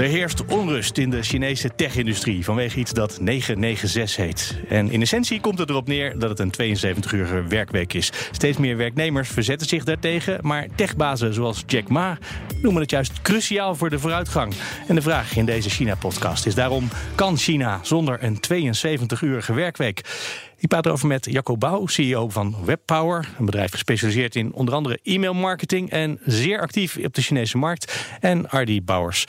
Er heerst onrust in de Chinese tech-industrie vanwege iets dat 996 heet. En in essentie komt het erop neer dat het een 72-urige werkweek is. Steeds meer werknemers verzetten zich daartegen, maar techbazen zoals Jack Ma noemen het juist cruciaal voor de vooruitgang. En de vraag in deze China-podcast is daarom: kan China zonder een 72-urige werkweek? Ik praat erover met Jacco Bouw, CEO van WebPower. Een bedrijf gespecialiseerd in onder andere e-mailmarketing en zeer actief op de Chinese markt. En Ardi Bouwers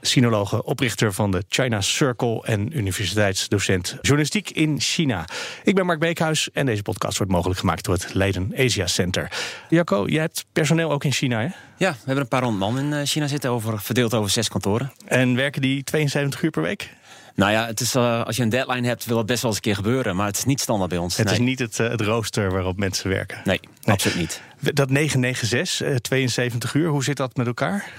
sinologe, oprichter van de China Circle en universiteitsdocent journalistiek in China. Ik ben Mark Beekhuis en deze podcast wordt mogelijk gemaakt door het Leiden Asia Center. Jacco, jij hebt personeel ook in China, hè? Ja, we hebben een paar honderd man in eh, China zitten, over, verdeeld over zes kantoren. En werken die 72 uur per week? Nou ja, het is, uh, als je een deadline hebt, wil het best wel eens een keer gebeuren. Maar het is niet standaard bij ons. Het is niet het, uh, het rooster waarop mensen werken. Nee, nee, absoluut niet. Dat 996, uh, 72 uur, hoe zit dat met elkaar?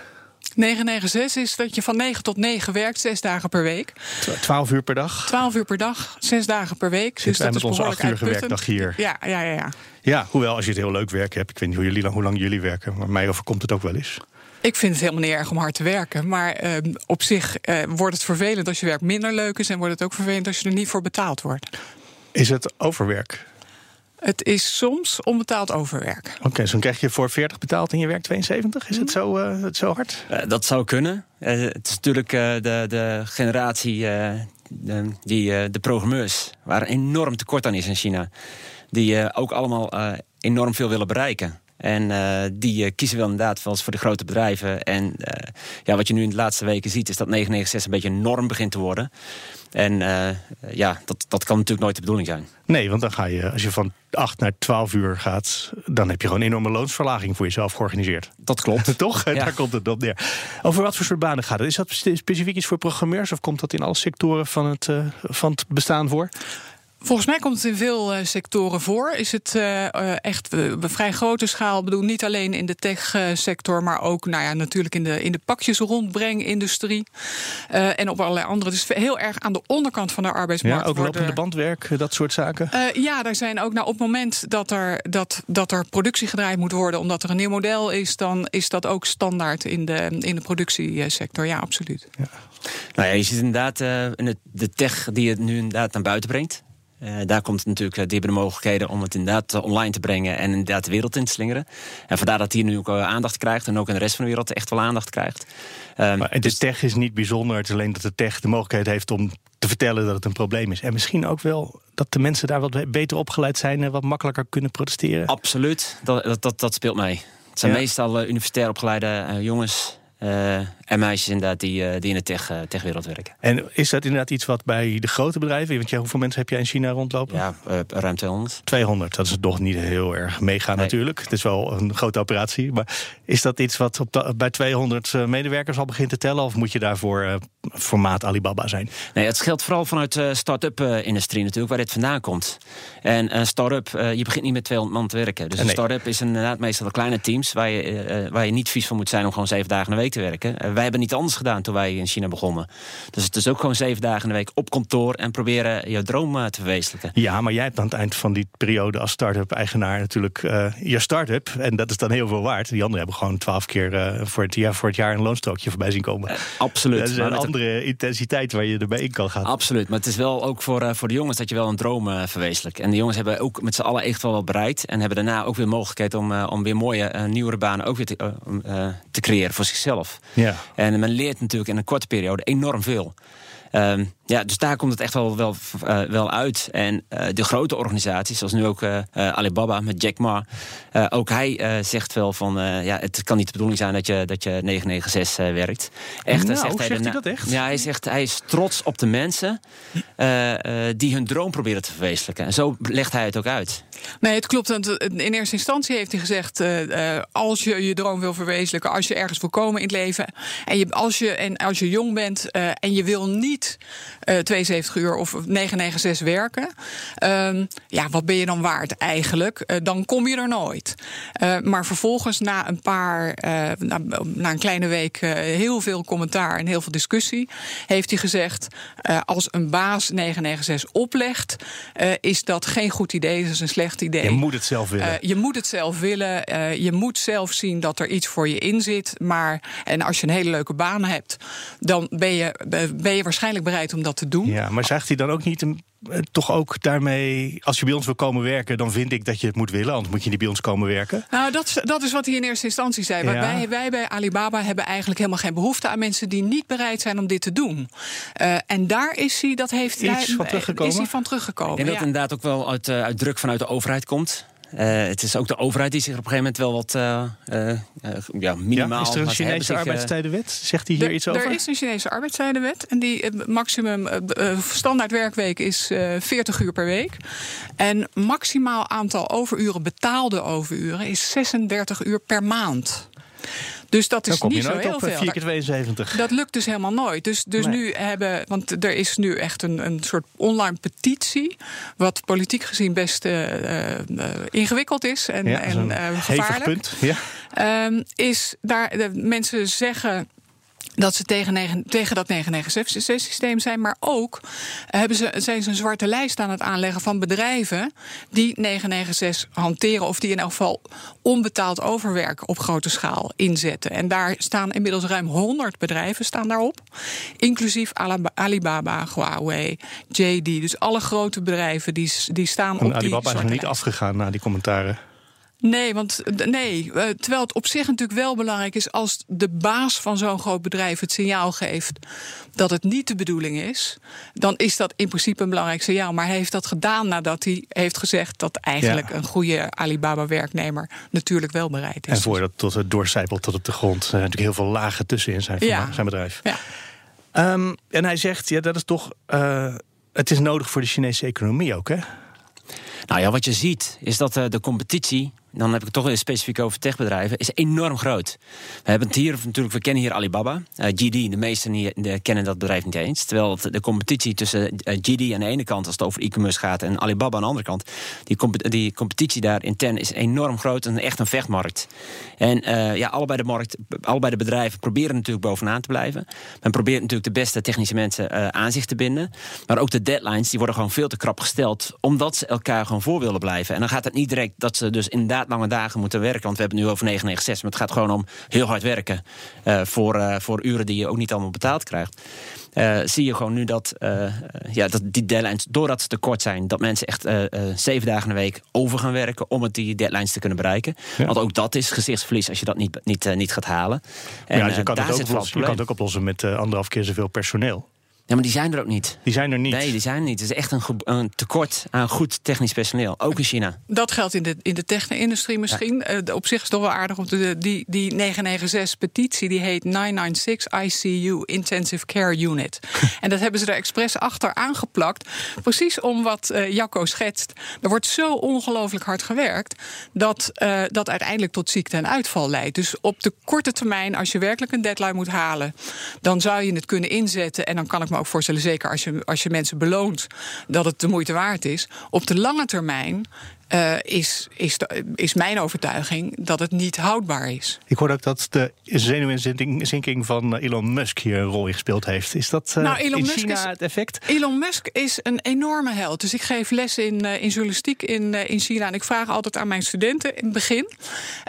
996 is dat je van 9 tot 9 werkt, 6 dagen per week. 12 uur per dag? 12 uur per dag, 6 dagen per week. Zit dus dat met is onze 8 uur werkdag hier. Ja, ja, ja, ja. Ja, hoewel als je het heel leuk werk hebt. Ik weet niet hoe, jullie, hoe lang jullie werken, maar mij overkomt het ook wel eens. Ik vind het helemaal niet erg om hard te werken. Maar uh, op zich uh, wordt het vervelend als je werk minder leuk is. En wordt het ook vervelend als je er niet voor betaald wordt. Is het overwerk? Het is soms onbetaald overwerk. Oké, okay, dus dan krijg je voor 40 betaald en je werkt 72. Is het zo, uh, het zo hard? Uh, dat zou kunnen. Uh, het is natuurlijk de, de generatie de, die de programmeurs, waar enorm tekort aan is in China. Die ook allemaal enorm veel willen bereiken. En uh, die uh, kiezen wel inderdaad wel eens voor de grote bedrijven. En uh, ja, wat je nu in de laatste weken ziet, is dat 996 een beetje een norm begint te worden. En ja, dat, dat kan natuurlijk nooit de bedoeling zijn. Nee, want dan ga je, als je van 8 naar 12 uur gaat, dan heb je gewoon een enorme loonsverlaging voor jezelf georganiseerd. Dat klopt. Toch? Ja. Daar komt het op neer. Over wat voor soort banen gaat het? Is dat specifiek iets voor programmeurs of komt dat in alle sectoren van het, van het bestaan voor? Volgens mij komt het in veel uh, sectoren voor. Is het uh, echt uh, vrij grote schaal. Ik bedoel, niet alleen in de tech-sector, maar ook nou ja, natuurlijk in de, in de pakjes rondbrengindustrie. en op allerlei andere. Dus heel erg aan de onderkant van de arbeidsmarkt. Ja, ook lopende bandwerk, dat soort zaken. ja, daar zijn ook nou, op het moment dat er, dat, dat er productie gedraaid moet worden, omdat er een nieuw model is, dan is dat ook standaard in de, in de productiesector. Ja, absoluut. Ja. Nou ja, je ziet inderdaad in het, de tech die het nu inderdaad naar buiten brengt. Uh, daar komt natuurlijk, uh, die hebben de mogelijkheden om het inderdaad uh, online te brengen en inderdaad de wereld in te slingeren. En vandaar dat hij nu ook aandacht krijgt en ook in de rest van de wereld echt wel aandacht krijgt. Um, maar de dus tech is niet bijzonder, het is alleen dat de tech de mogelijkheid heeft om te vertellen dat het een probleem is. En misschien ook wel dat de mensen daar wat beter opgeleid zijn en wat makkelijker kunnen protesteren. Absoluut, dat, dat, dat, dat speelt mee. Het zijn ja. meestal universitair opgeleide jongens uh, en meisjes inderdaad die, uh, die in de tech, uh, techwereld werken. En is dat inderdaad iets wat bij de grote bedrijven... want ja, hoeveel mensen heb jij in China rondlopen? Ja, ruim 200. 200, dat is toch niet heel erg mega nee. natuurlijk. Het is wel een grote operatie. Maar is dat iets wat op de, bij 200 medewerkers al begint te tellen... of moet je daarvoor formaat Alibaba zijn? Nee, het geldt vooral vanuit de start-up industrie natuurlijk... waar dit vandaan komt. En een start-up, je begint niet met 200 man te werken. Dus nee. een start-up is inderdaad meestal de kleine teams... Waar je, waar je niet vies van moet zijn om gewoon zeven dagen de week te werken. Wij hebben niet anders gedaan toen wij in China begonnen. Dus het is ook gewoon zeven dagen in de week op kantoor en proberen je droom uh, te verwezenlijken. Ja, maar jij hebt aan het eind van die periode als start-up eigenaar natuurlijk uh, je start-up. En dat is dan heel veel waard. Die anderen hebben gewoon twaalf keer voor, het jaar, voor het jaar een loonstrookje voorbij zien komen. absoluut. Dat is een andere intensiteit waar je erbij in kan gaan. Absoluut. Maar het is wel ook voor, voor de jongens dat je wel een droom verwezenlijkt. En de jongens hebben ook met z'n allen echt wel wat bereid. En hebben daarna ook weer mogelijkheid om, om weer mooie nieuwere banen ook weer te, te creëren voor zichzelf. Ja. En men leert natuurlijk in een korte periode enorm veel. Um, ja, dus daar komt het echt wel, wel, uh, wel uit. En uh, de grote organisaties, zoals nu ook uh, Alibaba met Jack Ma, ook hij zegt wel van, ja, het kan niet de bedoeling zijn dat je, dat je 996 werkt. Echt, nou, zegt, hij, zegt hij dat echt? Ja, hij zegt, hij is trots op de mensen die hun droom proberen te verwezenlijken. En zo legt hij het ook uit. Nee, het klopt. In eerste instantie heeft hij gezegd: uh, als je je droom wil verwezenlijken, als je ergens wil komen in het leven, en je, als, je, en als je jong bent uh, en je wil niet 72 uur of 996 werken, ehm, ja, wat ben je dan waard eigenlijk? dan kom je er nooit. maar vervolgens, na een paar, na, na, een kleine week, heel veel commentaar en heel veel discussie, heeft hij gezegd: als een baas 996 oplegt, is dat geen goed idee, dat is een slecht idee. Je moet het zelf willen. Je moet het zelf willen. Je moet zelf zien dat er iets voor je in zit. Maar en als je een hele leuke baan hebt, dan ben je, ben je waarschijnlijk bereid om dat te doen. Ja, maar zegt hij dan ook niet een eh, toch ook daarmee, als je bij ons wil komen werken, dan vind ik dat je het moet willen, anders moet je niet bij ons komen werken? Nou, dat, dat is wat hij in eerste instantie zei. Wij, wij bij Alibaba hebben eigenlijk helemaal geen behoefte aan mensen die niet bereid zijn om dit te doen. Uh, en daar is hij, dat heeft hij, van teruggekomen. Is hij van teruggekomen. En dat ja. inderdaad ook wel uit, uh, uit druk vanuit de overheid komt. Uh, het is ook de overheid die zich op een gegeven moment wel wat uh, uh, ja, minimaal... Ja, is er een Chinese arbeidstijdenwet? Zegt hij hier de, iets over? Er is een Chinese arbeidstijdenwet. En die maximum standaard werkweek is 40 uur per week. En maximaal aantal overuren, betaalde overuren, is 36 uur per maand. Dus dat is niet zo heel op veel. 4 keer 72. Dat lukt dus helemaal nooit. Dus, dus nee. nu hebben. Want er is nu echt een, een soort online petitie. Wat politiek gezien best uh, uh, ingewikkeld is en, ja, en uh, gevaarlijk. Punt. Ja. Um, is daar de mensen zeggen dat ze tegen, negen, tegen dat 996-systeem zijn. Maar ook hebben ze, zijn ze een zwarte lijst aan het aanleggen van bedrijven die 996 hanteren. Of die in elk geval onbetaald overwerk op grote schaal inzetten. En daar staan inmiddels ruim 100 bedrijven staan daarop. Inclusief Alibaba, Huawei, JD. Dus alle grote bedrijven die, die staan en op Alibaba die is er niet afgegaan na die commentaren. Nee, want nee, terwijl het op zich natuurlijk wel belangrijk is als de baas van zo'n groot bedrijf het signaal geeft dat het niet de bedoeling is, dan is dat in principe een belangrijk signaal. Maar hij heeft dat gedaan nadat hij heeft gezegd dat eigenlijk ja. een goede Alibaba-werknemer natuurlijk wel bereid is. En voordat tot het doorcijpelt tot op de grond, er natuurlijk heel veel lagen tussen in zijn, ja. zijn bedrijf. Ja. Um, en hij zegt, ja, dat is toch, uh, het is nodig voor de Chinese economie ook, hè? Nou ja, wat je ziet is dat de competitie dan heb ik het toch specifiek over techbedrijven, is enorm groot. We hebben het hier natuurlijk, we kennen hier Alibaba. Uh, GD, de meesten de, kennen dat bedrijf niet eens. Terwijl de competitie tussen uh, GD aan de ene kant, als het over e-commerce gaat, en Alibaba aan de andere kant, die, die competitie daar intern is enorm groot en echt een vechtmarkt. En uh, ja, allebei de, markt, allebei de bedrijven proberen natuurlijk bovenaan te blijven. Men probeert natuurlijk de beste technische mensen aan zich te binden. Maar ook de deadlines, die worden gewoon veel te krap gesteld, omdat ze elkaar gewoon voor willen blijven. En dan gaat het niet direct dat ze dus inderdaad lange dagen moeten werken. Want we hebben het nu over 996. Maar het gaat gewoon om heel hard werken. Uh, voor, uh, voor uren die je ook niet allemaal betaald krijgt. Uh, zie je gewoon nu dat, ja, dat die deadlines, doordat ze te kort zijn, dat mensen echt zeven dagen in de week over gaan werken om het die deadlines te kunnen bereiken. Ja. Want ook dat is gezichtsverlies als je dat niet, niet, niet gaat halen. En, ja, je kan, het ook oplossen, je kan het ook oplossen met anderhalf keer zoveel personeel. Ja, maar die zijn er ook niet. Die zijn er niet. Nee, die zijn er niet. Het is echt een, een tekort aan goed technisch personeel. Ook in China. Dat geldt in de, in de techne-industrie misschien. Ja. Uh, op zich is het toch wel aardig om te. Die, die 996-petitie die heet 996 ICU Intensive Care Unit. en dat hebben ze er expres achter aangeplakt. Precies om wat uh, Jacco schetst. Er wordt zo ongelooflijk hard gewerkt. dat uh, dat uiteindelijk tot ziekte en uitval leidt. Dus op de korte termijn, als je werkelijk een deadline moet halen. dan zou je het kunnen inzetten. En dan kan ik me ook voorstellen, zeker als je, als je mensen beloont dat het de moeite waard is. Op de lange termijn uh, is, is, de, is mijn overtuiging dat het niet houdbaar is. Ik hoor ook dat de zenuwinzinking van Elon Musk hier een rol in gespeeld heeft. Is dat uh, nou, Elon in Musk China is, het effect? Elon Musk is een enorme held. Dus ik geef les in, uh, in journalistiek in, in China. En ik vraag altijd aan mijn studenten in het begin...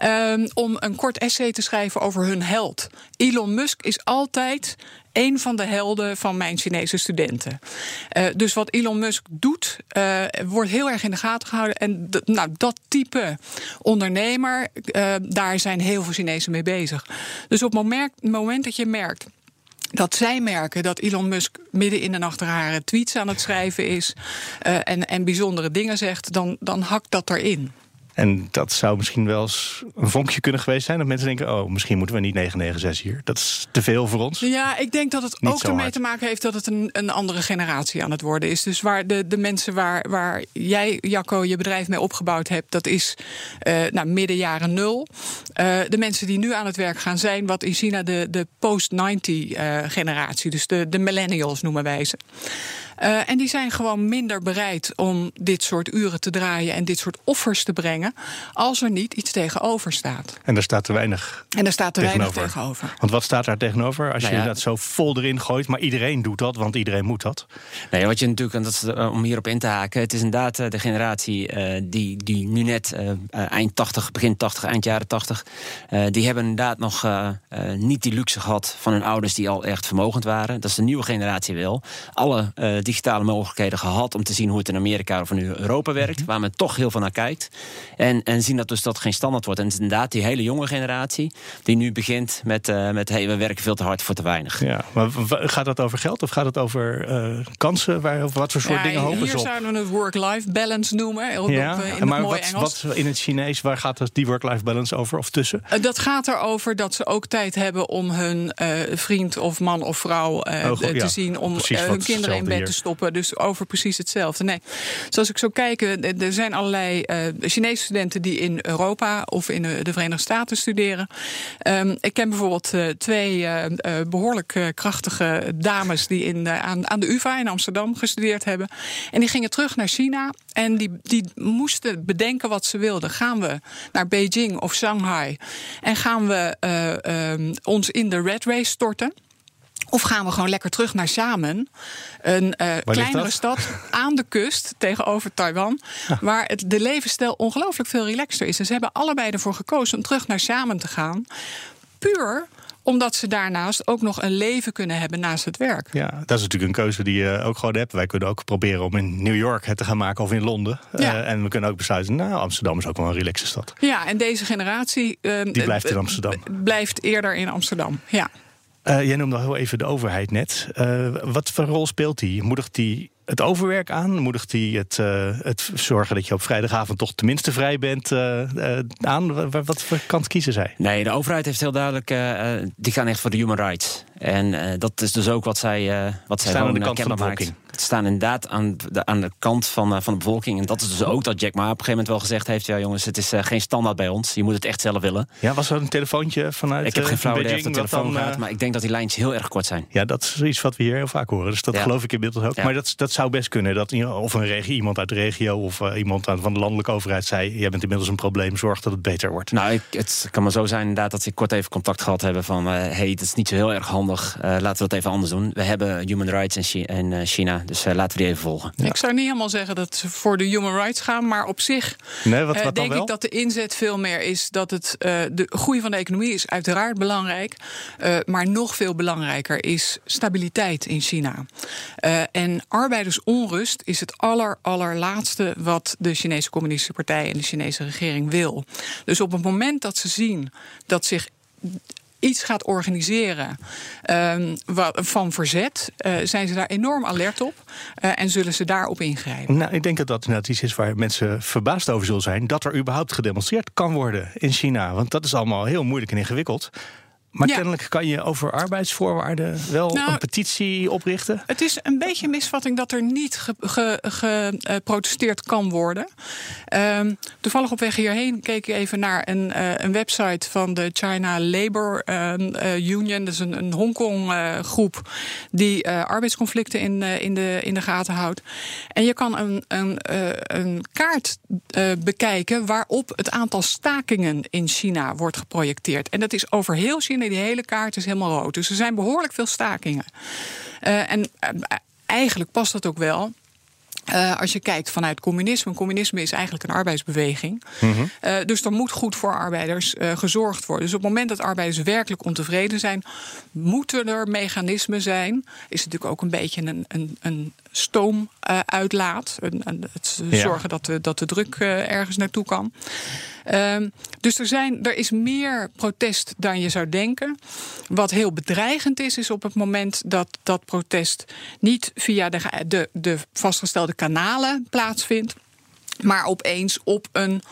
Um, om een kort essay te schrijven over hun held. Elon Musk is altijd een van de helden van mijn Chinese studenten. Uh, dus wat Elon Musk doet, uh, wordt heel erg in de gaten gehouden. En nou, dat type ondernemer, uh, daar zijn heel veel Chinezen mee bezig. Dus op het moment dat je merkt dat zij merken dat Elon Musk midden in de nacht rare tweets aan het schrijven is en, en bijzondere dingen zegt, dan, dan hakt dat erin. En dat zou misschien wel eens een vonkje kunnen geweest zijn. Dat mensen denken, oh, misschien moeten we niet 996 hier. Dat is te veel voor ons. Ja, ik denk dat het Niet ook ermee hard. te maken heeft dat het een, een andere generatie aan het worden is. Dus waar de, de mensen waar, waar jij, Jacco, je bedrijf mee opgebouwd hebt, dat is eh, nou, midden jaren nul. Eh, de mensen die nu aan het werk gaan zijn, wat in China de, de post-90-generatie, dus de, de millennials noemen wij ze. Eh, en die zijn gewoon minder bereid om dit soort uren te draaien en dit soort offers te brengen, als er niet iets tegenover staat. En daar staat te weinig En daar staat er weinig tegenover. tegenover. Want wat staat daar tegenover? Als Nou je dat zo vol erin gooit, maar iedereen doet dat, want iedereen moet dat. Nee, wat je natuurlijk, en dat is, eh, om hierop in te haken, het is inderdaad eh, de generatie eh, die, die nu net eind 80, begin 80, eind jaren 80, eh, die hebben inderdaad nog niet die luxe gehad van hun ouders die al echt vermogend waren. Dat is de nieuwe generatie wel. Alle eh, digitale mogelijkheden gehad om te zien hoe het in Amerika of in Europa werkt, waar men toch heel veel naar kijkt. En, en zien dat dus dat geen standaard wordt. En het is inderdaad die hele jonge generatie die nu begint met, eh met hey, we werken veel te hard voor te weinig. Ja, maar gaat dat over geld of gaat het over eh, kansen? Waar, of wat voor soort Ja, dingen hopen hier ze op? zouden we het work-life balance noemen. Op, Ja, op, eh, in maar het mooie wat, wat in het Chinees, waar gaat die work-life balance over of tussen? Eh, Dat gaat erover dat ze ook tijd hebben om hun eh, vriend of man of vrouw eh, Oh, goed, te ja. zien. Om Precies eh, hun kinderen in bed hier. te stoppen. Dus over precies hetzelfde. Nee. Zoals ik zo kijk, eh, er zijn allerlei eh, Chinese studenten die in Europa of in eh, de Verenigde Staten studeren. Ehm, ik ken bijvoorbeeld eh, twee eh, eh, behoorlijk eh, krachtige dames die in, aan, aan de UvA in Amsterdam gestudeerd hebben. En die gingen terug naar China en die, die moesten bedenken wat ze wilden. Gaan we naar Beijing of Shanghai en gaan we eh, ehm, ons in de red race storten? Of gaan we gewoon lekker terug naar Xiamen, een eh, kleinere stad aan de kust tegenover Taiwan, waar het, de levensstijl ongelooflijk veel relaxter is. En ze hebben allebei ervoor gekozen om terug naar Xiamen te gaan, puur omdat ze daarnaast ook nog een leven kunnen hebben naast het werk. Ja, dat is natuurlijk een keuze die je ook gewoon hebt. Wij kunnen ook proberen om in New York het te gaan maken of in Londen. Ja. Eh, en we kunnen ook besluiten, nou, Amsterdam is ook wel een relaxe stad. Ja, en deze generatie eh, Die blijft in Amsterdam. Blijft eerder in Amsterdam. Ja. Eh, jij noemde al heel even de overheid net. Eh, wat voor rol speelt die? Moedigt die het overwerk aan? Moedigt die het, eh, het zorgen dat je op vrijdagavond toch tenminste vrij bent aan? Wa- wa- Wat voor kant kiezen zij? Nee, de overheid heeft heel duidelijk, die gaan echt voor de human rights. En eh, dat is dus ook wat zij, eh wat zij Staan aan de eh, kant van de maakt. bevolking. Ze staan inderdaad aan de, aan de kant van, van de bevolking. En dat is dus ook dat Jack Ma op een gegeven moment wel gezegd heeft... ja jongens, het is geen standaard bij ons. Je moet het echt zelf willen. Ja, was er een telefoontje vanuit ik heb geen flauw idee of de telefoon dan, gaat... maar ik denk dat die lijntjes heel erg kort zijn. Ja, dat is iets wat we hier heel vaak horen. Dus dat Ja. geloof ik inmiddels ook. Ja. Maar dat, dat zou best kunnen. Dat of een regio, iemand uit de regio of iemand van de landelijke overheid zei... jij bent inmiddels een probleem, zorg dat het beter wordt. Nou, ik, het kan maar zo zijn inderdaad dat ze kort even contact gehad hebben van... eh hey, het is niet zo heel erg handig, eh, laten we dat even anders doen. We hebben human rights in, Chi- in eh, China, dus eh, laten we die even volgen. Ik zou niet helemaal zeggen dat ze voor de human rights gaan, maar op zich Nee, wat, wat dan denk wel? ik dat de inzet veel meer is dat het, eh, de groei van de economie is uiteraard belangrijk. eh, maar nog veel belangrijker is stabiliteit in China. Eh, en arbeidersonrust is het aller, allerlaatste wat de Chinese Communistische Partij en de Chinese regering wil. Dus op het moment dat ze zien dat zich iets gaat organiseren ehm, van verzet, eh, zijn ze daar enorm alert op eh, en zullen ze daarop ingrijpen. Nou, ik denk dat dat inderdaad iets is waar mensen verbaasd over zullen zijn. Dat er überhaupt gedemonstreerd kan worden in China. Want dat is allemaal heel moeilijk en ingewikkeld. Maar Ja. kennelijk kan je over arbeidsvoorwaarden wel Nou, een petitie oprichten. Het is een beetje een misvatting dat er niet geprotesteerd kan worden. Ehm, toevallig op weg hierheen keek ik even naar een, eh, een website van de China Labor ehm, eh, Union. Dat is een, een Hongkong-groep die eh, arbeidsconflicten in, in, de, in de gaten houdt. En je kan een, een, een kaart bekijken waarop het aantal stakingen in China wordt geprojecteerd. En dat is over heel China, die hele kaart is helemaal rood. Dus er zijn behoorlijk veel stakingen. Eh, en eh, eigenlijk past dat ook wel. Eh, als je kijkt vanuit communisme. Communisme is eigenlijk een arbeidsbeweging. Eh, dus er moet goed voor arbeiders gezorgd worden. Dus op het moment dat arbeiders werkelijk ontevreden zijn, moeten er mechanismen zijn. Is natuurlijk ook een beetje een, een, een stoomuitlaat. een, een, het Ja. zorgen dat de, dat de druk eh, ergens naartoe kan. Ehm, dus er, zijn, er is meer protest dan je zou denken. Wat heel bedreigend is, is op het moment dat dat protest niet via de, de, de vastgestelde kanalen plaatsvindt. Maar opeens op een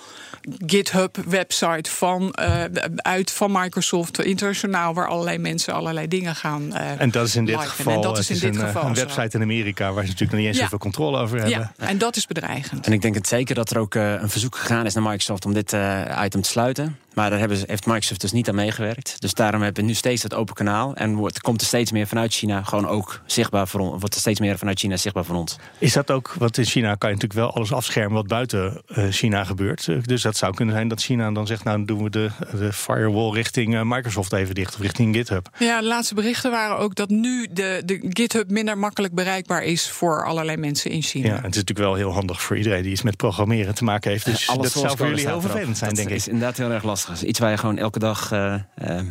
GitHub-website van, uh, uit van Microsoft internationaal, waar allerlei mensen allerlei dingen gaan. Uh, en dat is in dit geval, en dat is in dit een, geval een website in Amerika waar ze natuurlijk nog niet eens ja. zoveel controle over hebben. Ja, en dat is bedreigend. En ik denk het zeker dat er ook uh, een verzoek gegaan is naar Microsoft om dit item te sluiten. Maar daar hebben ze, heeft Microsoft dus niet aan meegewerkt. Dus daarom hebben we nu steeds dat open kanaal. En wordt, komt er steeds meer vanuit China gewoon ook zichtbaar voor ons. Wordt er steeds meer vanuit China zichtbaar voor ons. Is dat ook, want in China kan je natuurlijk wel alles afschermen wat buiten uh, China gebeurt. Dus dat zou kunnen zijn dat China dan zegt, nou doen we de, de firewall richting uh, Microsoft even dicht of richting GitHub. Ja, de laatste berichten waren ook dat nu de, de GitHub minder makkelijk bereikbaar is voor allerlei mensen in China. Ja, het is natuurlijk wel heel handig voor iedereen die iets met programmeren te maken heeft. Dus alles dat zou voor jullie heel vervelend zijn, denk ik. Dat is inderdaad heel erg lastig. Iets waar je gewoon elke dag uh,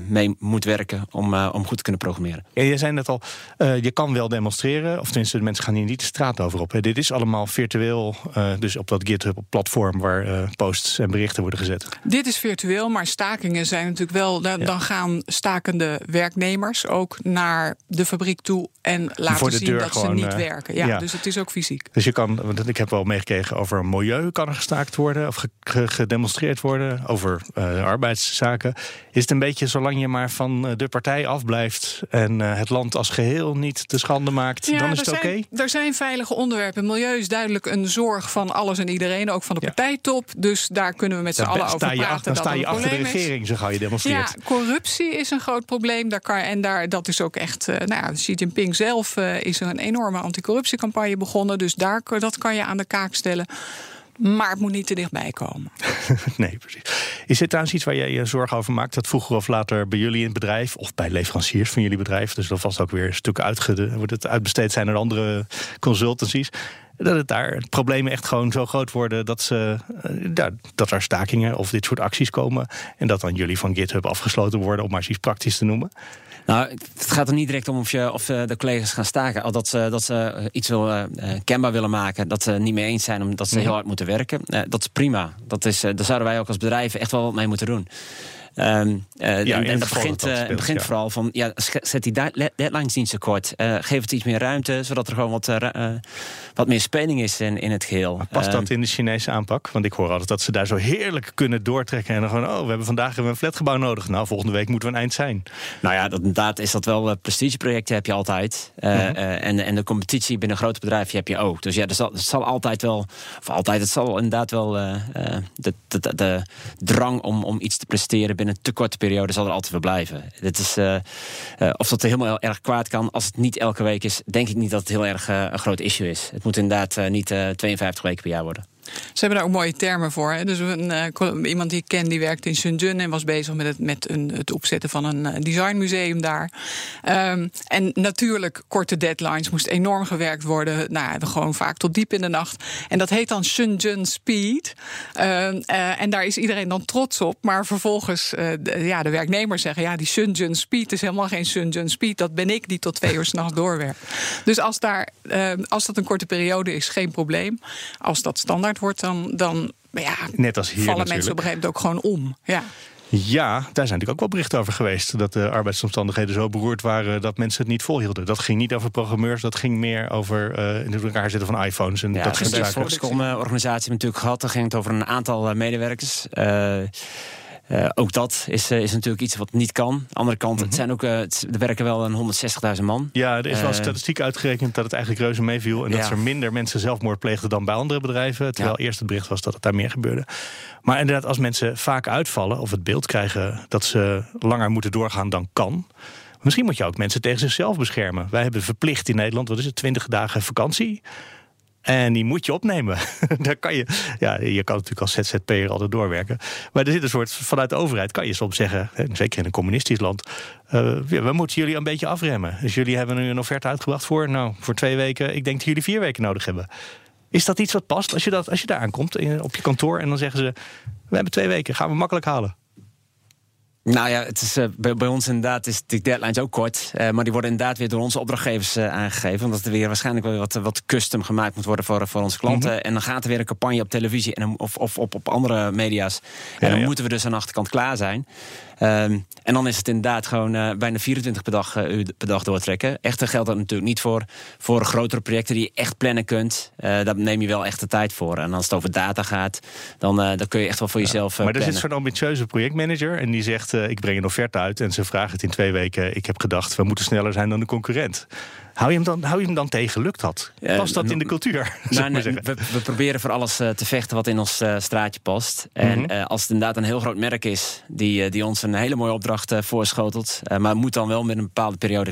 mee moet werken om, uh, om goed te kunnen programmeren. Ja, je zei net al, je kan wel demonstreren, of tenminste de mensen gaan hier niet de straat over op. Hè. Dit is allemaal virtueel, dus op dat GitHub-platform waar posts en berichten worden gezet. Dit is virtueel, maar stakingen zijn natuurlijk wel. Dan, dan gaan stakende werknemers ook naar de fabriek toe en laten zien dat ze niet werken. Ja, ja, Dus het is ook fysiek. Dus je kan, ik heb wel meegekregen over milieu kan er gestaakt worden of gedemonstreerd worden, over arbeidszaken. Is het een beetje zolang je maar van eh, de partij afblijft en eh, het land als geheel niet te schande maakt, dan is het oké? Okay? Er zijn veilige onderwerpen. Milieu is duidelijk een zorg van alles en iedereen, ook van de partijtop. Dus daar kunnen we met z'n allen over praten. dan sta je achter de regering, zo ga je demonstreren. Ja, corruptie is een groot probleem. Daar kan, en daar, dat is ook echt. Uh, nou ja, Xi Jinping zelf is een enorme anticorruptiecampagne begonnen. Dus daar, dat kan je aan de kaak stellen. Maar het moet niet te dichtbij komen. nee, precies. Is dit trouwens iets waar jij je zorgen over maakt? Dat vroeger of later bij jullie in het bedrijf, of bij leveranciers van jullie bedrijf, dus dat vast ook weer stukken uitge, wordt het uitbesteed zijn naar andere consultancies. Dat het daar problemen echt gewoon zo groot worden dat, ze, ja, dat er stakingen of dit soort acties komen. En dat dan jullie van GitHub afgesloten worden, om maar iets praktisch te noemen. Nou, het gaat er niet direct om of, je, of de collega's gaan staken. Al dat ze, dat ze iets wil, uh, kenbaar willen maken. Dat ze niet mee eens zijn omdat ze heel hard moeten werken. Uh, dat is prima. Dat is, daar zouden wij ook als bedrijf echt wel wat mee moeten doen. Um, uh, ja, en, dat begint, uh, begint vooral van, ja, zet die deadlines niet zo kort. Uh, geef het iets meer ruimte, zodat er gewoon wat, wat meer speling is in, in het geheel. Maar past dat ehm, in de Chinese aanpak? Want ik hoor altijd dat ze daar zo heerlijk kunnen doortrekken. En dan gewoon, oh, we hebben vandaag hebben we een flatgebouw nodig. Nou, volgende week moeten we een eind zijn. Nou ja, dat, inderdaad is dat wel. prestigeprojecten heb je altijd. Mhm. en, en de competitie binnen grote bedrijven heb je ook. Dus ja, zal, het zal altijd wel, of altijd, het zal inderdaad wel de, de, de, de drang om, om iets te presteren binnen een te korte periode zal er altijd wel blijven. Dit is, uh, uh, of dat heel heel erg kwaad kan, als het niet elke week is, denk ik niet dat het heel erg uh, een groot issue is. Het moet inderdaad niet 52 weken per jaar worden. Ze hebben daar ook mooie termen voor. Hè? Dus een, uh, iemand die ik ken, die werkte in Shenzhen en was bezig met het, met een, het opzetten van een uh, designmuseum daar. Um, en natuurlijk, korte deadlines moest enorm gewerkt worden. Nou, gewoon vaak tot diep in de nacht. En dat heet dan Shenzhen Speed. Uh, en daar is iedereen dan trots op. Maar vervolgens, de, ja, de werknemers zeggen: ja, die Shenzhen Speed is helemaal geen Shenzhen Speed. Dat ben ik die tot twee uur s'nachts doorwerkt. Dus als, daar, ehm, als dat een korte periode is, geen probleem. Als dat standaard wordt, dan, dan ja, Net als hier vallen mensen op een gegeven moment ook gewoon om. Ja. Ja, daar zijn natuurlijk ook wel berichten over geweest. Dat de arbeidsomstandigheden zo beroerd waren dat mensen het niet volhielden. Dat ging niet over programmeurs, dat ging meer over uh, in elkaar zetten van iPhones. En ja, dat soort zaken. De organisatie natuurlijk gehad. Daar ging het over een aantal eh, medewerkers. Uh, uh, ook dat is, uh, is natuurlijk iets wat niet kan. Andere kant, het mhm. zijn ook, uh, er werken wel een 160.000 man. Ja, er is wel statistiek uitgerekend dat het eigenlijk reuze meeviel. En dat er minder mensen zelfmoord pleegden dan bij andere bedrijven. Terwijl eerst het bericht was dat het daar meer gebeurde. Maar inderdaad, als mensen vaak uitvallen of het beeld krijgen dat ze langer moeten doorgaan dan kan. Misschien moet je ook mensen tegen zichzelf beschermen. Wij hebben verplicht in Nederland, wat is het, 20 dagen vakantie. En die moet je opnemen. Daar kan je, ja, je kan natuurlijk als ZZP'er altijd doorwerken. Maar er zit een soort, vanuit de overheid kan je soms zeggen, zeker in een communistisch land, ja, we moeten jullie een beetje afremmen. Dus jullie hebben nu een offerte uitgebracht voor, nou, voor twee weken. Ik denk dat jullie vier weken nodig hebben. Is dat iets wat past als je, dat, als je daar aankomt op je kantoor en dan zeggen ze, we hebben twee weken, gaan we makkelijk halen? Nou ja, het is, uh, bij, bij, ons inderdaad is de deadlines ook kort. Uh, maar die worden inderdaad weer door onze opdrachtgevers uh, aangegeven. Omdat er weer waarschijnlijk wel wat, wat custom gemaakt moet worden voor, voor onze klanten. Mhm. En dan gaat er weer een campagne op televisie en, of, of op, op andere media's. En dan moeten we dus aan de achterkant klaar zijn. Ehm, en dan is het inderdaad gewoon uh, bijna 24 per dag, uh, per dag doortrekken. Echter geldt dat natuurlijk niet voor, voor grotere projecten die je echt plannen kunt. Uh, daar neem je wel echt de tijd voor. En als het over data gaat, dan, dan kun je echt wel voor jezelf. maar er zit zo'n ambitieuze projectmanager en die zegt: Ik breng een offerte uit. En ze vragen het in twee weken. Ik heb gedacht, we moeten sneller zijn dan de concurrent. Hou je hem dan, hou je hem dan tegen? Lukt dat? Past dat in de cultuur? Nou, nee, we, we, proberen voor alles uh, te vechten wat in ons uh, straatje past. En uh, als het inderdaad een heel groot merk is die, die ons een hele mooie opdracht voorschotelt, maar moet dan wel met een bepaalde periode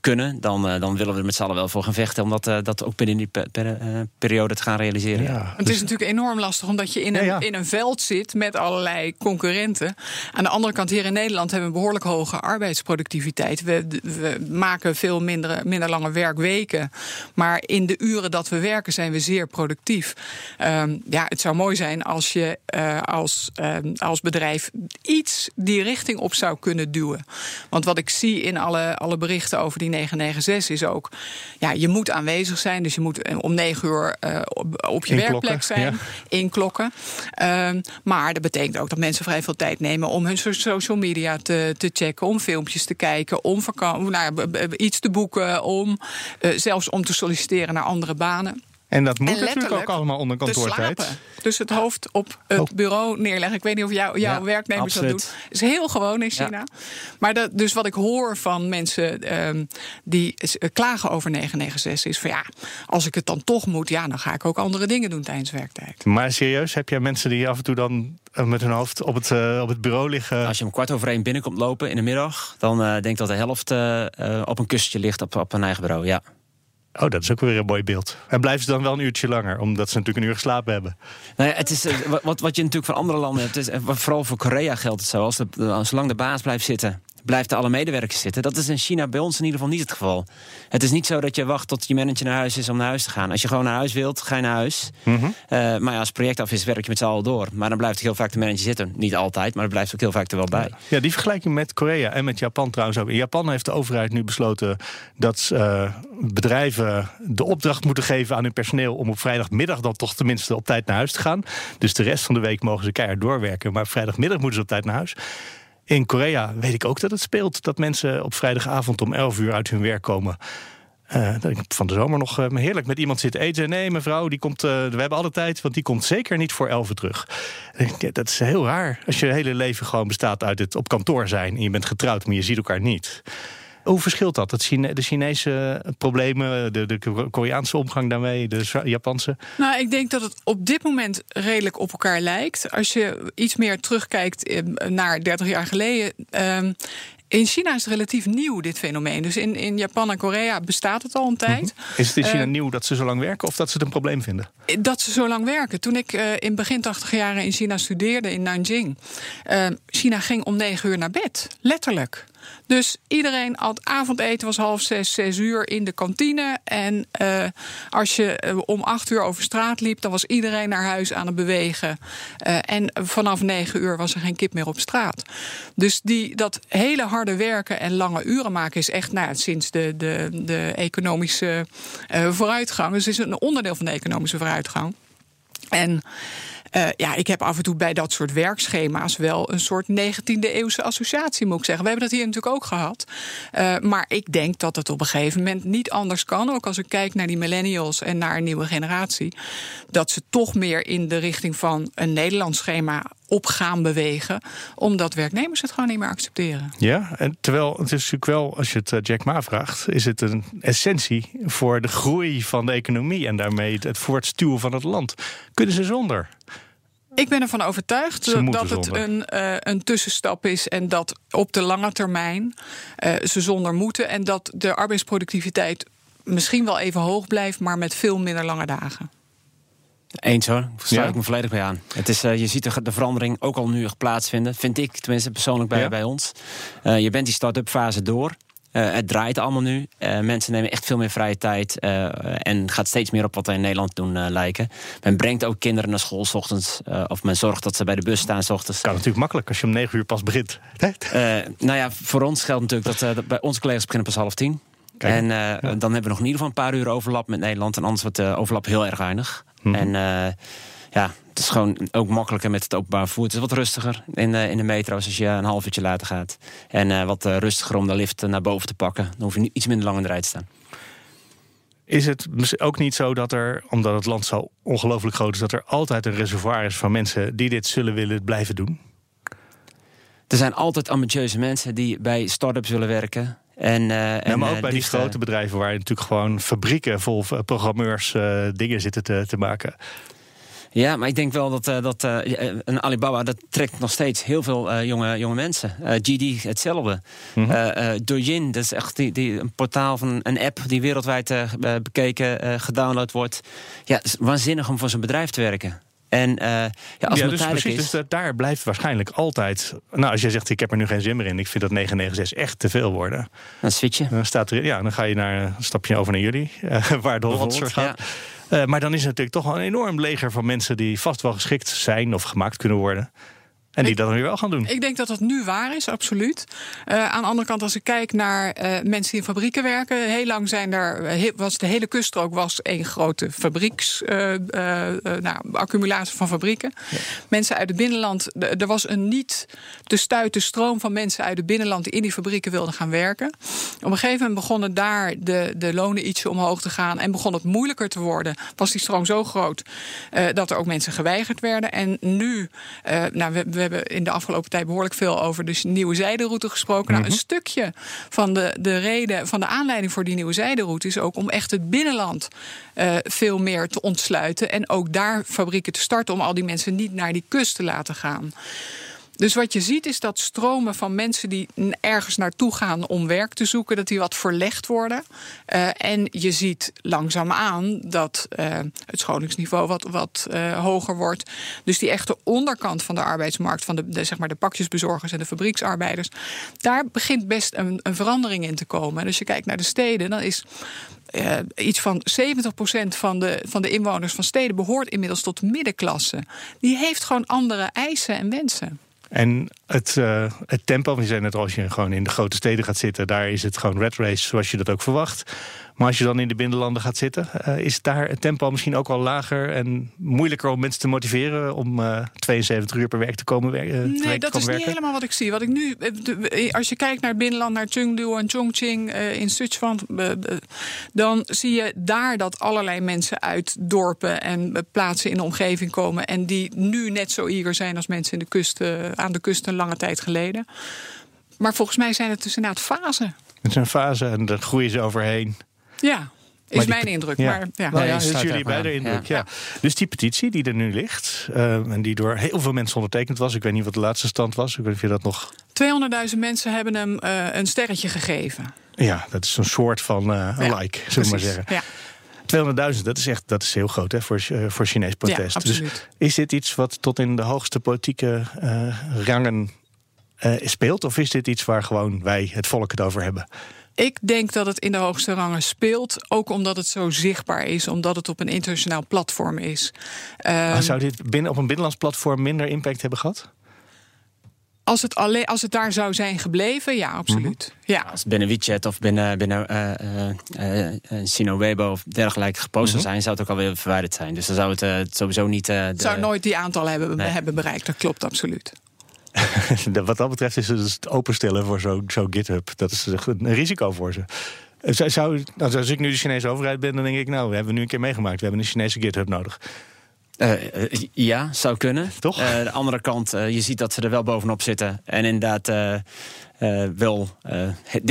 kunnen, dan, dan willen we er met z'n allen wel voor gaan vechten om dat, dat ook binnen die per, periode te gaan realiseren. Ja. Het is natuurlijk enorm lastig omdat je in een, ja, in een veld zit met allerlei concurrenten. Aan de andere kant, hier in Nederland hebben we een behoorlijk hoge arbeidsproductiviteit. We, we maken veel minder minder lange werkweken. Maar in de uren dat we werken zijn we zeer productief. Um, ja, het zou mooi zijn als je uh, als, uh, als bedrijf iets die richting op zou kunnen duwen. Want wat ik zie in alle, alle berichten over die 996 is ook... ja, je moet aanwezig zijn. Dus je moet eh, om negen uur uh, op, op, je werkplek zijn. Ja. Inklokken. Um, maar dat betekent ook dat mensen vrij veel tijd nemen... om hun social media te, te checken, om filmpjes te kijken... om nou, iets te boeken, om uh, zelfs om te solliciteren naar andere banen. En dat moet natuurlijk ook allemaal onder kantoortijd. Dus het hoofd op het oh. bureau neerleggen. Ik weet niet of jou, jouw ja, werknemers absoluut. dat doen. is heel gewoon in China. Ja. Maar dat, dus wat ik hoor van mensen um, die klagen over 996 is van ja, als ik het dan toch moet, ja, dan ga ik ook andere dingen doen tijdens werktijd. Maar serieus, heb jij mensen die af en toe dan eh, met hun hoofd op het, uh, op het bureau liggen? Als je om kwart over één binnenkomt lopen in de middag, dan uh, denk ik dat de helft uh, op een kussentje ligt op, op een eigen bureau. Ja. Oh, dat is ook weer een mooi beeld. En blijven ze dan wel een uurtje langer, omdat ze natuurlijk een uur geslapen hebben? Nou ja, het is, wat, wat je natuurlijk van andere landen hebt, is, vooral voor Korea geldt het zo. Als de, zolang de baas blijft zitten, blijft alle medewerkers zitten. Dat is in China bij ons in ieder geval niet het geval. Het is niet zo dat je wacht tot je manager naar huis is om naar huis te gaan. Als je gewoon naar huis wilt, ga je naar huis. Mm -hmm. uh, maar ja, als project af is, werk je met z'n allen door. Maar dan blijft heel vaak de manager zitten. Niet altijd, maar er blijft ook heel vaak er wel bij. Ja, die vergelijking met Korea en met Japan trouwens ook. In Japan heeft de overheid nu besloten dat uh, bedrijven de opdracht moeten geven aan hun personeel om op vrijdagmiddag dan toch tenminste op tijd naar huis te gaan. Dus de rest van de week mogen ze keihard doorwerken. Maar vrijdagmiddag moeten ze op tijd naar huis. In Korea weet ik ook dat het speelt. Dat mensen op vrijdagavond om 11 uur uit hun werk komen. Uh, van de zomer nog uh, heerlijk met iemand zit eten. Nee, mevrouw, die komt, uh, we hebben alle tijd, want die komt zeker niet voor 11 uur terug. Dat is heel raar. Als je hele leven gewoon bestaat uit het op kantoor zijn en je bent getrouwd, maar je ziet elkaar niet. Hoe verschilt dat? Het Chine de Chinese problemen, de, de Koreaanse omgang daarmee, de Japanse? Nou, ik denk dat het op dit moment redelijk op elkaar lijkt. Als je iets meer terugkijkt eh, naar 30 jaar geleden. Uh, in China is het relatief nieuw, dit fenomeen. Dus in, in Japan en Korea bestaat het al een tijd. -hmm. Is het in China uh, nieuw dat ze zo lang werken of dat ze het een probleem vinden? Dat ze zo lang werken. Toen ik uh, in begin 80 jaren in China studeerde, in Nanjing... Uh, China ging om negen uur naar bed, letterlijk. Dus iedereen had avondeten was half zes, zes uur in de kantine. En uh, als je uh, om acht uur over straat liep, dan was iedereen naar huis aan het bewegen. Uh, en vanaf negen uur was er geen kip meer op straat. Dus die, dat hele harde werken en lange uren maken is echt nou, sinds de, de, de economische vooruitgang. Dus het is een onderdeel van de economische vooruitgang. En uh, ja, ik heb af en toe bij dat soort werkschema's wel een soort 19e eeuwse associatie, moet ik zeggen. We hebben dat hier natuurlijk ook gehad. Uh, maar ik denk dat het op een gegeven moment niet anders kan. Ook als ik kijk naar die millennials en naar een nieuwe generatie. Dat ze toch meer in de richting van een Nederlands schema op gaan bewegen. Omdat werknemers het gewoon niet meer accepteren. Ja, en terwijl het is natuurlijk wel, als je het eh, Jack Ma vraagt, is het een essentie voor de groei van de economie en daarmee het voortstuwen van het land. Kunnen ze zonder? Ik ben ervan overtuigd dat het een, uh, een tussenstap is en dat op de lange termijn uh, ze zonder moeten en dat de arbeidsproductiviteit misschien wel even hoog blijft, maar met veel minder lange dagen. Eens hoor, daar sluit ja. ik me volledig bij aan. Het is, uh, je ziet de, de, verandering ook al nu plaatsvinden, vind ik tenminste persoonlijk bij, ja. bij ons. Uh, je bent die start-up fase door. Uh, het draait allemaal nu. Uh, mensen nemen echt veel meer vrije tijd. Uh, en gaat steeds meer op wat wij in Nederland doen lijken. Men brengt ook kinderen naar school s ochtends. of men zorgt dat ze bij de bus staan s ochtends. Kan natuurlijk makkelijk als je om negen uur pas begint. nou ja, voor ons geldt natuurlijk dat, dat bij onze collega's beginnen pas half tien. Kijk, en ja. dan hebben we nog in ieder geval een paar uur overlap met Nederland. En anders wordt de overlap heel erg weinig. Mm -hmm. En ja, het is gewoon ook makkelijker met het openbaar vervoer. Het is wat rustiger in de, in de metro's als je een half uurtje later gaat. En wat rustiger om de lift naar boven te pakken. Dan hoef je nu iets minder lang in de rij te staan. Is het ook niet zo dat er, omdat het land zo ongelooflijk groot is, dat er altijd een reservoir is van mensen die dit zullen willen blijven doen? Er zijn altijd ambitieuze mensen die bij start-ups willen werken. En, uh, ja, maar ook bij die grote bedrijven waar je natuurlijk gewoon fabrieken vol programmeurs uh, dingen zitten te, te maken. Ja, maar ik denk wel dat, uh, dat uh, een Alibaba dat trekt nog steeds heel veel uh, jonge, jonge mensen. GD hetzelfde. Mm -hmm. Douyin, dat is echt die, die, een portaal van een app die wereldwijd bekeken, gedownload wordt. Ja, het is waanzinnig om voor zo'n bedrijf te werken. En ja, als ja, dus precies, is, dus daar blijft waarschijnlijk altijd. Nou, als jij zegt ik heb er nu geen zin meer in, ik vind dat 996 echt te veel worden. Dan switch je. Dan staat er, ja, dan ga je naar een stapje over naar jullie, waar de Hollandser gaat. Ja. Uh, maar dan is er natuurlijk toch wel een enorm leger van mensen die vast wel geschikt zijn of gemaakt kunnen worden. En die dat dan weer wel gaan doen. Ik denk dat dat nu waar is, absoluut. Uh, aan de andere kant, als ik kijk naar uh, mensen die in fabrieken werken. Heel lang zijn daar, was de hele kuststrook was één grote fabrieks, uh, nou, accumulatie van fabrieken. Ja. Mensen uit het binnenland, er was een niet te stuiten stroom van mensen uit het binnenland die in die fabrieken wilden gaan werken. Op een gegeven moment begonnen daar de, de lonen ietsje omhoog te gaan en begon het moeilijker te worden. Was die stroom zo groot dat er ook mensen geweigerd werden. En nu, nou, we, we hebben in de afgelopen tijd behoorlijk veel over de nieuwe zijderoute gesproken. Nou, een mhm. stukje van de, de reden, van de aanleiding voor die nieuwe zijderoute is ook om echt het binnenland uh, veel meer te ontsluiten. En ook daar fabrieken te starten om al die mensen niet naar die kust te laten gaan. Dus wat je ziet is dat stromen van mensen die ergens naartoe gaan om werk te zoeken, dat die wat verlegd worden. Uh, en je ziet langzaamaan dat uh, het scholingsniveau wat, wat uh, hoger wordt. Dus die echte onderkant van de arbeidsmarkt, van de, zeg maar de pakjesbezorgers en de fabrieksarbeiders, daar begint best een, een verandering in te komen. En als je kijkt naar de steden, dan is iets van 70% van de, van de inwoners van steden behoort inmiddels tot de middenklasse. Die heeft gewoon andere eisen en wensen. En het, uh, het tempo, we zijn net als je gewoon in de grote steden gaat zitten, daar is het gewoon red race zoals je dat ook verwacht. Maar als je dan in de binnenlanden gaat zitten, uh, is daar het tempo misschien ook wel lager en moeilijker om mensen te motiveren om uh, 72 uur per week te komen werken? nee, dat is niet helemaal wat ik zie. Wat ik nu, eh, als je kijkt naar het binnenland, naar Chengdu en Chongqing in Sichuan, dan zie je daar dat allerlei mensen uit dorpen en plaatsen in de omgeving komen en die nu net zo eager zijn als mensen in de kust, aan de kust een lange tijd geleden. Maar volgens mij zijn het dus inderdaad fasen. Het een fase en daar groeien ze overheen. Ja, is mijn indruk. Ja. Maar, ja. Nou ja, dat is jullie beide indruk. Ja. Dus die petitie die er nu ligt, uh, en die door heel veel mensen ondertekend was, ik weet niet wat de laatste stand was, ik weet niet of je dat nog. 200.000 mensen hebben hem uh, een sterretje gegeven. Ja, dat is een soort van uh, like, zullen we maar zeggen. Ja. 200.000, dat is echt dat is heel groot hè, voor, voor Chinees protest. Ja, dus is dit iets wat tot in de hoogste politieke rangen speelt? Of is dit iets waar gewoon wij, het volk, het over hebben? Ik denk dat het in de hoogste rangen speelt. Ook omdat het zo zichtbaar is. Omdat het op een internationaal platform is. Um, zou dit binnen, op een binnenlands platform minder impact hebben gehad? Als het, alleen, als het daar zou zijn gebleven, ja, absoluut. Mhm. ja. Als binnen WeChat of binnen, binnen uh, uh, uh, Sino Weibo of dergelijke gepost zou mhm. zijn, zou het ook alweer verwijderd zijn. Dus dan zou het, het sowieso niet. de... Zou nooit die aantal hebben, nee. hebben bereikt, dat klopt absoluut. Wat dat betreft is het het openstellen voor zo'n zo GitHub. Dat is een risico voor ze. Zou, zou, nou, als ik nu de Chinese overheid ben, dan denk ik, nou, we hebben nu een keer meegemaakt. We hebben een Chinese GitHub nodig. Uh, ja, zou kunnen. Toch? Uh, de andere kant, uh, je ziet dat ze er wel bovenop zitten. En inderdaad wel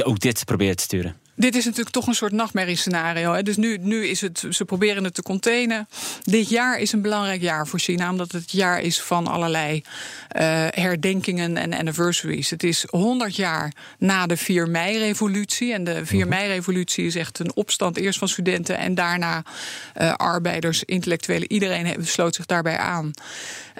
ook dit proberen te sturen. Dit is natuurlijk toch een soort nachtmerriescenario. Hè? Dus nu, nu is het, ze proberen het te containen. Dit jaar is een belangrijk jaar voor China, omdat het jaar is van allerlei uh, herdenkingen en anniversaries. Het is 100 jaar na de 4 mei-revolutie. En de 4 mhm. mei-revolutie is echt een opstand, eerst van studenten en daarna uh, arbeiders, intellectuelen. Iedereen sloot zich daarbij aan. Uh,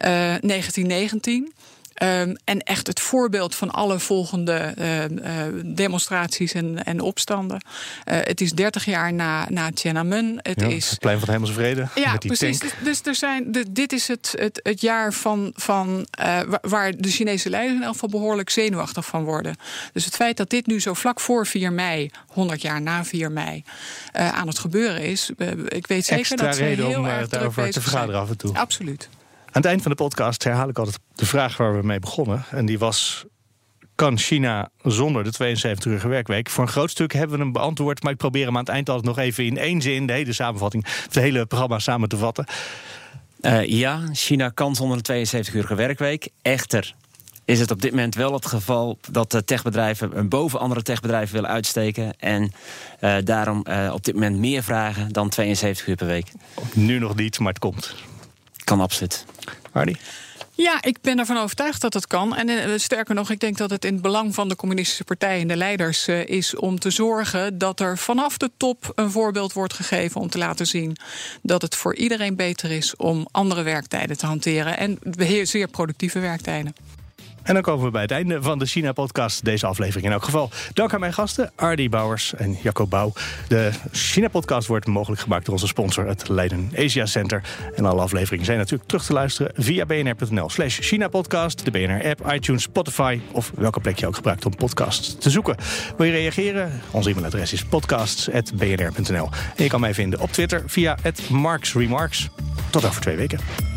1919. Ehm, en echt het voorbeeld van alle volgende ehm, eh, demonstraties en, en opstanden. Uh, het is 30 jaar na, na Tiananmen. Het Ja, is het plein van de Hemelse Vrede. ja, met die precies. tank. Dus, dus er zijn, de- dit is het, het, het jaar van, van, eh, wa- waar de Chinese leiders in elk geval behoorlijk zenuwachtig van worden. Dus het feit dat dit nu zo vlak voor 4 mei, 100 jaar na 4 mei, eh, aan het gebeuren is. eh, ik weet zeker Extra dat ze reden heel om, eh, daarover te vergaderen zijn. af en toe. Absoluut. Aan het eind van de podcast herhaal ik altijd de vraag waar we mee begonnen. En die was: kan China zonder de 72-urige werkweek? Voor een groot stuk hebben we hem beantwoord. Maar ik probeer hem aan het eind altijd nog even in één zin, de hele samenvatting, het hele programma samen te vatten. Eh, ja, China kan zonder een 72-urige werkweek. Echter is het op dit moment wel het geval dat de techbedrijven een boven andere techbedrijven willen uitsteken. En eh, daarom eh, op dit moment meer vragen dan 72 uur per week. Nu nog niet, maar het komt. Kan absoluut. Hardy? Ja, ik ben ervan overtuigd dat het kan. En eh, sterker nog, ik denk dat het in het belang van de communistische partij en de leiders eh, is om te zorgen dat er vanaf de top een voorbeeld wordt gegeven om te laten zien dat het voor iedereen beter is om andere werktijden te hanteren en zeer productieve werktijden. En dan komen we bij het einde van de China-podcast. Deze aflevering in elk geval. Dank aan mijn gasten, Ardy Bouwers en Jacco Bouw. De China-podcast wordt mogelijk gemaakt door onze sponsor, het Leiden Asia Center. En alle afleveringen zijn natuurlijk terug te luisteren via bnr.nl slash China-podcast, de BNR-app, iTunes, Spotify... of welke plek je ook gebruikt om podcasts te zoeken. Wil je reageren? Ons e-mailadres is podcasts.bnr.nl. En je kan mij vinden op Twitter via het Marks Remarks. Tot over twee weken.